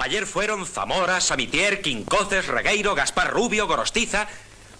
Ayer fueron Zamora, Samitier, Quincoces, Regueiro, Gaspar Rubio, Gorostiza.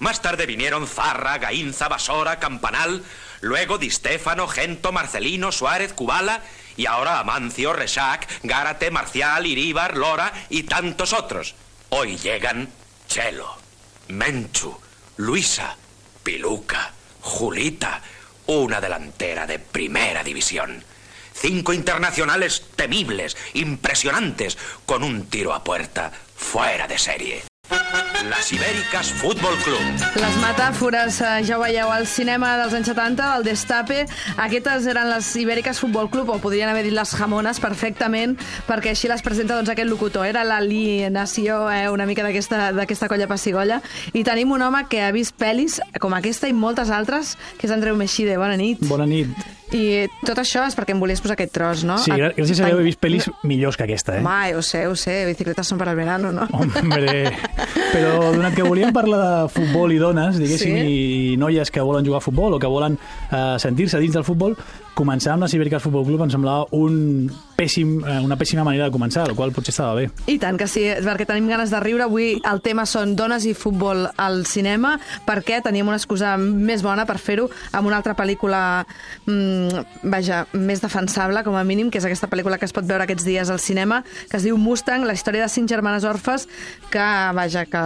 Más tarde vinieron Zarra, Gainza, Basora, Campanal. Luego Di Stefano, Gento, Marcelino, Suárez, Cubala. Y ahora Amancio, Resac, Gárate, Marcial, Iríbar, Lora y tantos otros. Hoy llegan Chelo, Menchu, Luisa, Piluca, Julita, una delantera de primera división. Cinco internacionales temibles, impresionantes, con un tiro a puerta fuera de serie. Las Ibéricas Fútbol Club. Les metàfores, eh, ja ho veieu, al cinema dels anys 70, del Destape, aquestes eren les Ibèriques Futbol Club, o podrien haver dit les Jamones perfectament, perquè així les presenta doncs, aquest locutor. Era l'alienació eh, una mica d'aquesta d'aquesta colla passigolla. I tenim un home que ha vist pel·lis com aquesta i moltes altres, que és Andreu Meixide. Bona nit. Bona nit. I tot això és perquè em volies posar aquest tros, no? Sí, gràcies a Déu he vist pel·lis millors que aquesta, eh? Home, ho sé, ho sé, bicicletes són per al verano, no? Hombre, però donat que volíem parlar de futbol i dones, diguéssim, Sí? i noies que volen jugar a futbol o que volen eh, sentir-se dins del futbol, començar amb la Ibèriques Futbol Club em semblava un pèssim, eh, una pèssima manera de començar, el qual potser estava bé. I tant que sí, perquè tenim ganes de riure. Avui el tema són dones i futbol al cinema, perquè teníem una excusa més bona per fer-ho amb una altra pel·lícula, mm, vaja, més defensable, com a mínim, que és aquesta pel·lícula que es pot veure aquests dies al cinema, que es diu Mustang, la història de cinc germanes orfes, que, vaja, que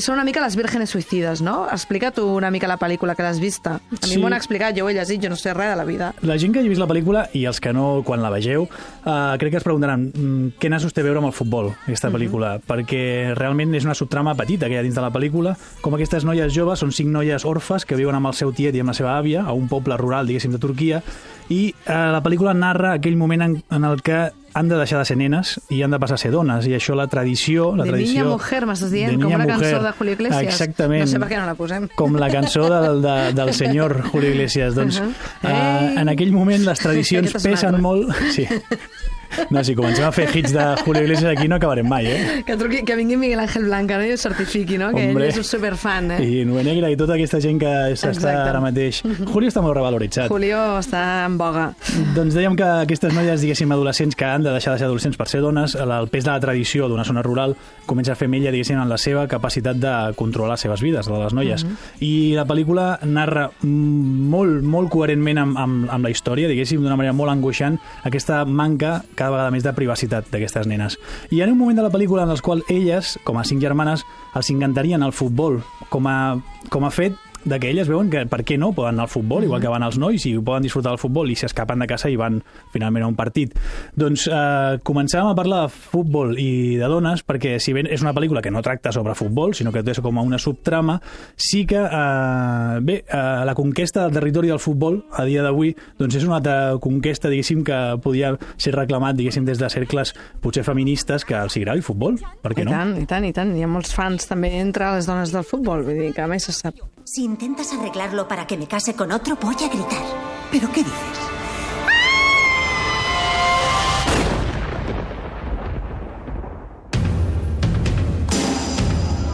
són una mica les vírgenes suïcides, no? Explica tu una mica la pel·lícula que l'has vista. A mi Sí. m'ho han explicat, jo ho he llegit, jo no sé res de la vida. La gent que hagi vist la pel·lícula i els que no, quan la vegeu, eh, crec que es preguntaran mm, què nassos té a veure amb el futbol, aquesta pel·lícula, perquè realment és una subtrama petita que hi ha dins de la pel·lícula, com aquestes noies joves, són cinc noies orfes que viuen amb el seu tiet i amb la seva àvia a un poble rural, diguéssim, de Turquia, i eh, la pel·lícula narra aquell moment en, en el que han de deixar de ser nenes i han de passar a ser dones, i això la tradició... La De tradició, Niña Mujer, m'estàs dient, de com Niña una cançó Mujer. de Julio Iglesias. Exactament. No sé per què no la posem. Com la cançó del, de, del senyor Julio Iglesias. Doncs, Uh uh -huh. Ei. en aquell moment les tradicions pesen molt... Sí. No, si comencem a fer hits de Julio Iglesias aquí no acabarem mai, eh? Que, truqui, que vingui Miguel Ángel Blanca no? i ho certifiqui, no? que Hombre. ell és un superfan. Eh? I Nube Negra i tota aquesta gent que s'està ara mateix... Julio està molt revaloritzat. Julio està en boga. Doncs dèiem que aquestes noies, diguéssim, adolescents que han de deixar de ser adolescents per ser dones, el pes de la tradició d'una zona rural comença a fer mella, diguéssim, en la seva capacitat de controlar les seves vides, de les noies. I la pel·lícula narra mm, molt, molt coherentment amb, amb, amb la història, diguéssim, d'una manera molt angoixant, aquesta manca cada vegada més de privacitat d'aquestes nenes. I ha un moment de la pel·lícula en el qual elles, com a cinc germanes, els encantarien el futbol com a, com a fet de que elles veuen que per què no poden anar al futbol, igual que van els nois i poden disfrutar del futbol i s'escapen de casa i van finalment a un partit. Doncs eh, començàvem a parlar de futbol i de dones perquè si bé és una pel·lícula que no tracta sobre futbol, sinó que té com a una subtrama, sí que eh, bé, eh, la conquesta del territori del futbol a dia d'avui doncs és una altra conquesta, diguéssim, que podia ser reclamat, diguéssim, des de cercles potser feministes que els agrada el futbol, per què I no? tant, i tant, i tant. Hi ha molts fans també entre les dones del futbol, vull dir que mai se sap. Si intentas arreglarlo para que me case con otro, voy a gritar. ¿Pero qué dices?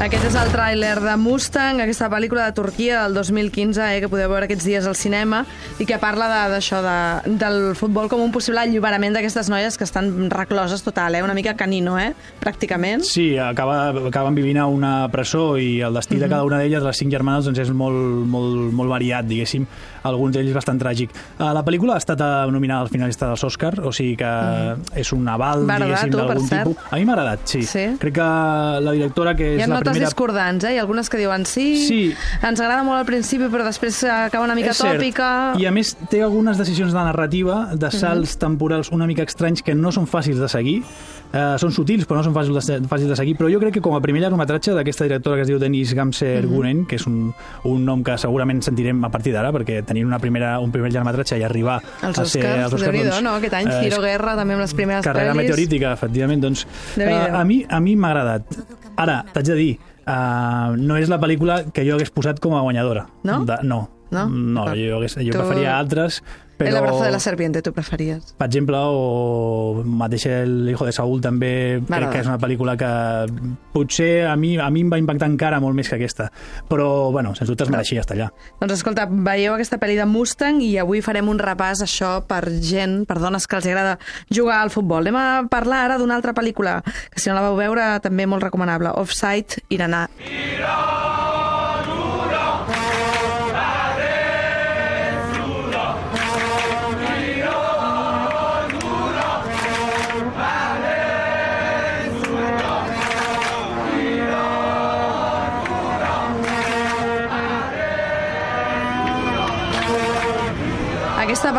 Aquest és el tràiler de Mustang, aquesta pel·lícula de Turquia del 2015, eh, que podeu veure aquests dies al cinema, i que parla de- d'això, de, del futbol com un possible alliberament d'aquestes noies que estan recloses total, eh? una mica canino, eh? pràcticament. Sí, acaba, acaben vivint a una presó i el destí de cada una d'elles, les cinc germanes, doncs és molt, molt, molt variat, diguéssim. Alguns d'ells bastant tràgic. Uh, la pel·lícula ha estat eh, nominada als finalistes dels Oscar, o sigui que és un aval, diguéssim, d'algun cert? tipus. A mi m'ha agradat, sí. Sí? Crec que la directora, que Hi és ha la notes primera... discordants, eh? Hi ha algunes que diuen sí, Sí. ens agrada molt al principi, però després acaba una mica És cert. tòpica... I a més té algunes decisions de narrativa, de salts temporals una mica estranys que no són fàcils de seguir. Uh, són sutils, però no són fàcils de, fàcils de seguir. Però jo crec que com a primer llargmetratge d'aquesta directora que es diu Denis Gamser Gunen, que és un, un nom que segurament sentirem a partir d'ara, perquè tenir una primera, un primer llargmetratge i arribar Els a ser... Als Oscars, doncs, no? Aquest any, eh, Ciro és Guerra, també amb les primeres Carrera pel·lis. meteorítica, efectivament. Doncs, uh, a mi a mi m'ha agradat. Ara, t'haig de dir, uh, no és la pel·lícula que jo hagués posat com a guanyadora. No? De, no. No? No, jo, hagués, jo Tu- preferia altres, Però... El abrazo de la serpiente, tu preferies. Per exemple, o mateix El hijo de Saúl també crec que és una pel·lícula que potser a mi, a mi em va impactar encara molt més que aquesta. Però, bueno, sens dubte es mereixia estar allà. Doncs escolta, veieu aquesta pel·li de Mustang i avui farem un repàs això per gent, per dones que els agrada jugar al futbol. Anem a parlar ara d'una altra pel·lícula, que si no la vau veure també molt recomanable, Offside, Iraná. Iraná!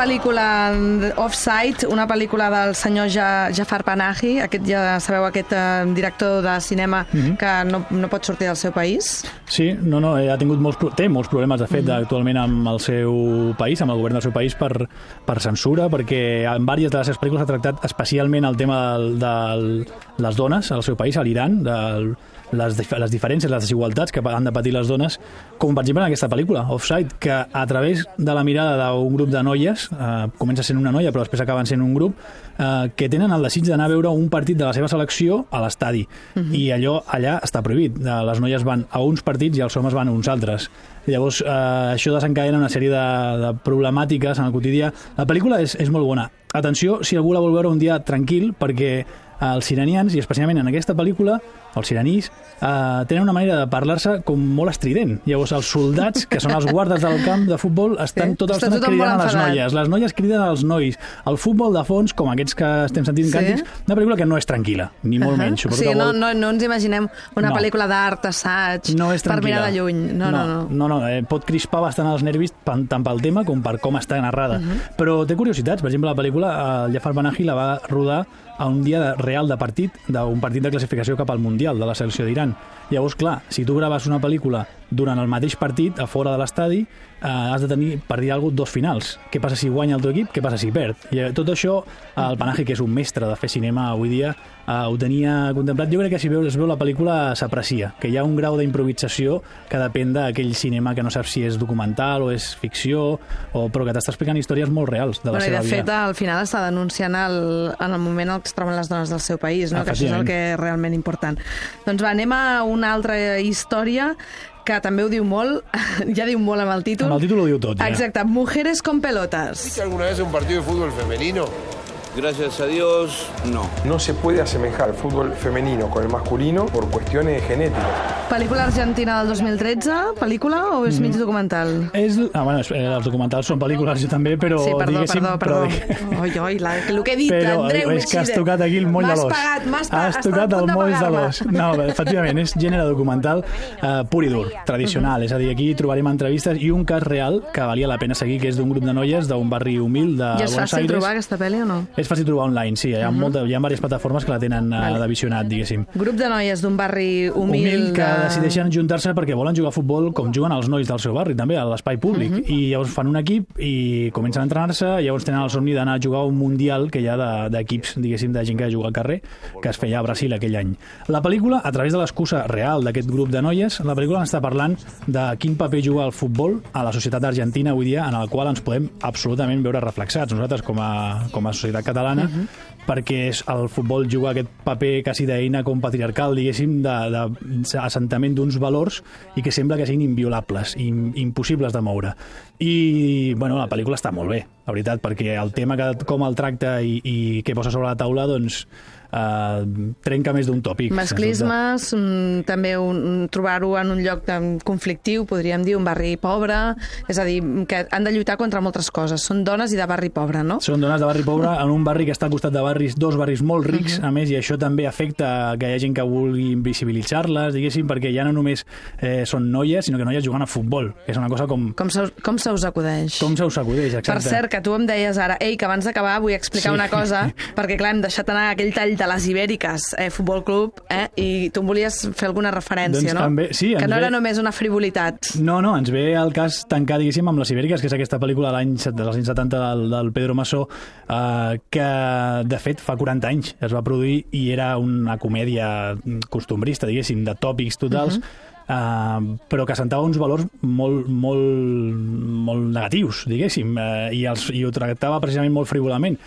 Pel·lícula Offside, una pel·lícula del senyor ja, Jafar Panahi, aquest ja sabeu, aquest uh, director de cinema mm -hmm. que no, no pot sortir del seu país. Sí, no, no, ha tingut molts, té molts problemes, de fet, mm -hmm. actualment amb el seu país, amb el govern del seu país, per, per censura, perquè en diverses de les seves pel·lícules ha tractat especialment el tema de, de les dones al seu país, a l'Iran, del les, les diferències, les desigualtats que han de patir les dones, com per exemple en aquesta pel·lícula, Offside, que a través de la mirada d'un grup de noies, eh, comença sent una noia però després acaben sent un grup, eh, que tenen el desig d'anar a veure un partit de la seva selecció a l'estadi. Uh mhm. -huh. I allò allà està prohibit. Eh, les noies van a uns partits i els homes van a uns altres. Llavors, eh, això desencadena una sèrie de, de problemàtiques en el quotidià. La pel·lícula és, és molt bona. Atenció, si algú la vol veure un dia tranquil, perquè els iranians, i especialment en aquesta pel·lícula, els iranís, eh, tenen una manera de parlar-se com molt estrident. Llavors, els soldats, que són els guardes del camp de futbol, estan sí, tota l'estona cridant a les noies. Les noies criden als nois. El futbol de fons, com aquests que estem sentint sí. càntics, una pel·lícula que no és tranquil·la, ni molt uh -huh. menys. Suposo sí, que vol... no, no, no ens imaginem una no. pel·lícula d'art, assaig, no per mirar de lluny. No, no, no. No, no, no eh, pot crispar bastant els nervis tant pel tema com per com està narrada. Uh -huh. Però té curiositats. Per exemple, la pel·lícula, el Jafar Banahi la va rodar a un dia real de partit, d'un partit de classificació cap al Mundial de la selecció d'Iran. Llavors, clar, si tu graves una pel·lícula durant el mateix partit, a fora de l'estadi, eh, has de tenir, per dir alguna cosa, dos finals. Què passa si guanya el teu equip? Què passa si perd? I eh, tot això, el Panaje, que és un mestre de fer cinema avui dia, eh, ho tenia contemplat. Jo crec que si veus, es veu la pel·lícula s'aprecia, que hi ha un grau d'improvisació que depèn d'aquell cinema que no saps si és documental o és ficció, o, però que t'està explicant històries molt reals de la bueno, seva vida. De fet, al final està denunciant el, en el moment en què es troben les dones del seu país, no? que això és el que és realment important. Doncs va, anem a una altra història que també ho diu molt, ja diu molt amb el títol. Amb el títol ho diu tot, ja. Exacte, Mujeres con pelotas. ¿Viste alguna vez un partido de fútbol femenino? Gracias a Dios, no. No se puede asemejar el fútbol femenino con el masculino por cuestiones genéticas. Pel·lícula argentina del 2013, pel·lícula o és mm. mig documental? És, ah, bueno, eh, els documentals són pel·lícules jo també, però sí, perdó, diguéssim... Perdó, perdó. Oi, oi, la, el que he dit, però, Andreu és que has tocat aquí el moll de l'os. M'has pagat, m'has pagat. Has tocat el moll de l'os. No, efectivament, és gènere documental uh, pur i dur, tradicional. Uh -huh. És a dir, aquí trobarem entrevistes i un cas real que valia la pena seguir, que és d'un grup de noies d'un barri humil de Buenos Aires. I és fàcil trobar aquesta pel·li o no? És fàcil trobar online, sí, hi ha, uh -huh. molta, hi ha diverses plataformes que la tenen uh, vale. de visionat, diguéssim. Grup de noies d'un barri humil... Humil que de... decideixen juntar-se perquè volen jugar a futbol com juguen els nois del seu barri, també, a l'espai públic. Uh -huh. I llavors fan un equip i comencen a entrenar-se, i llavors tenen el somni d'anar a jugar a un mundial que hi ha d'equips, de, diguéssim, de gent que juga al carrer, que es feia a Brasil aquell any. La pel·lícula, a través de l'excusa real d'aquest grup de noies, la pel·lícula ens està parlant de quin paper juga el futbol a la societat argentina avui dia, en el qual ens podem absolutament veure reflexats. Nosaltres, com a, com a societat catalana, uh -huh perquè el futbol juga aquest paper quasi d'eina com patriarcal, diguéssim, d'assentament d'uns valors i que sembla que siguin inviolables, in, impossibles de moure. I, bueno, la pel·lícula està molt bé, la veritat, perquè el tema que com el tracta i, i què posa sobre la taula, doncs, eh, trenca més d'un tòpic. Masclismes, mm, també un, trobar-ho en un lloc conflictiu, podríem dir, un barri pobre, és a dir, que han de lluitar contra moltes coses. Són dones i de barri pobre, no? Són dones de barri pobre en un barri que està al costat de barris, dos barris molt rics, uh -huh. a més, i això també afecta que hi ha gent que vulgui invisibilitzar-les, diguéssim, perquè ja no només eh, són noies, sinó que noies jugant a futbol, que és una cosa com... Com se, com se us acudeix? Com se us acudeix, exacte. Per cert, que tu em deies ara, ei, que abans d'acabar vull explicar sí. una cosa, perquè clar, hem deixat anar aquell tall de les Ibèriques eh, Futbol Club, eh, i tu em volies fer alguna referència, doncs, no? Ve, sí, que no ve... era només una frivolitat. No, no, ens ve el cas tancat, diguéssim, amb les Ibèriques, que és aquesta pel·lícula de l'any dels anys 70 del, del Pedro Masó, eh, que, de fet, fa 40 anys es va produir i era una comèdia costumbrista, diguéssim, de tòpics totals, uh -huh uh, però que sentava uns valors molt, molt, molt negatius, diguéssim, uh, i, els, i ho tractava precisament molt frivolament.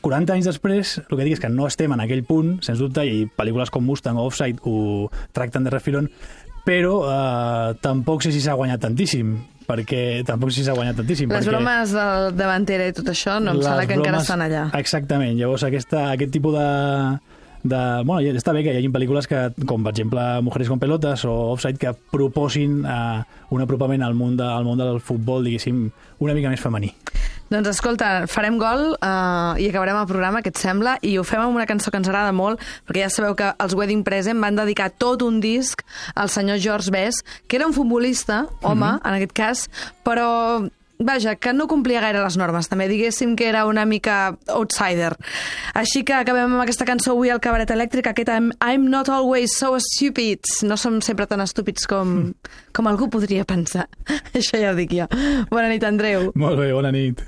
40 anys després, el que dic és que no estem en aquell punt, sens dubte, i pel·lícules com Mustang o Offside ho tracten de refilon, però eh, tampoc sé si s'ha guanyat tantíssim perquè tampoc sé si s'ha guanyat tantíssim. Les perquè bromes del davantera i tot això no em sembla que encara bromes- estan allà. Exactament. Llavors, aquesta, aquest tipus de, de... Bueno, està bé que hi hagi pel·lícules que, com per exemple Mujeres con pelotas o Offside, que proposin eh, un apropament al món, de, al món del futbol, diguéssim, una mica més femení. Doncs escolta, farem gol uh, i acabarem el programa, què et sembla? I ho fem amb una cançó que ens agrada molt, perquè ja sabeu que els Wedding Present van dedicar tot un disc al senyor George Best, que era un futbolista, home, en aquest cas, però vaja, que no complia gaire les normes, també diguéssim que era una mica outsider. Així que acabem amb aquesta cançó avui al Cabaret Elèctric, aquest I'm, I'm not always so stupid. No som sempre tan estúpids com, com algú podria pensar. Això ja ho dic jo. Bona nit, Andreu. Molt bé, bona nit.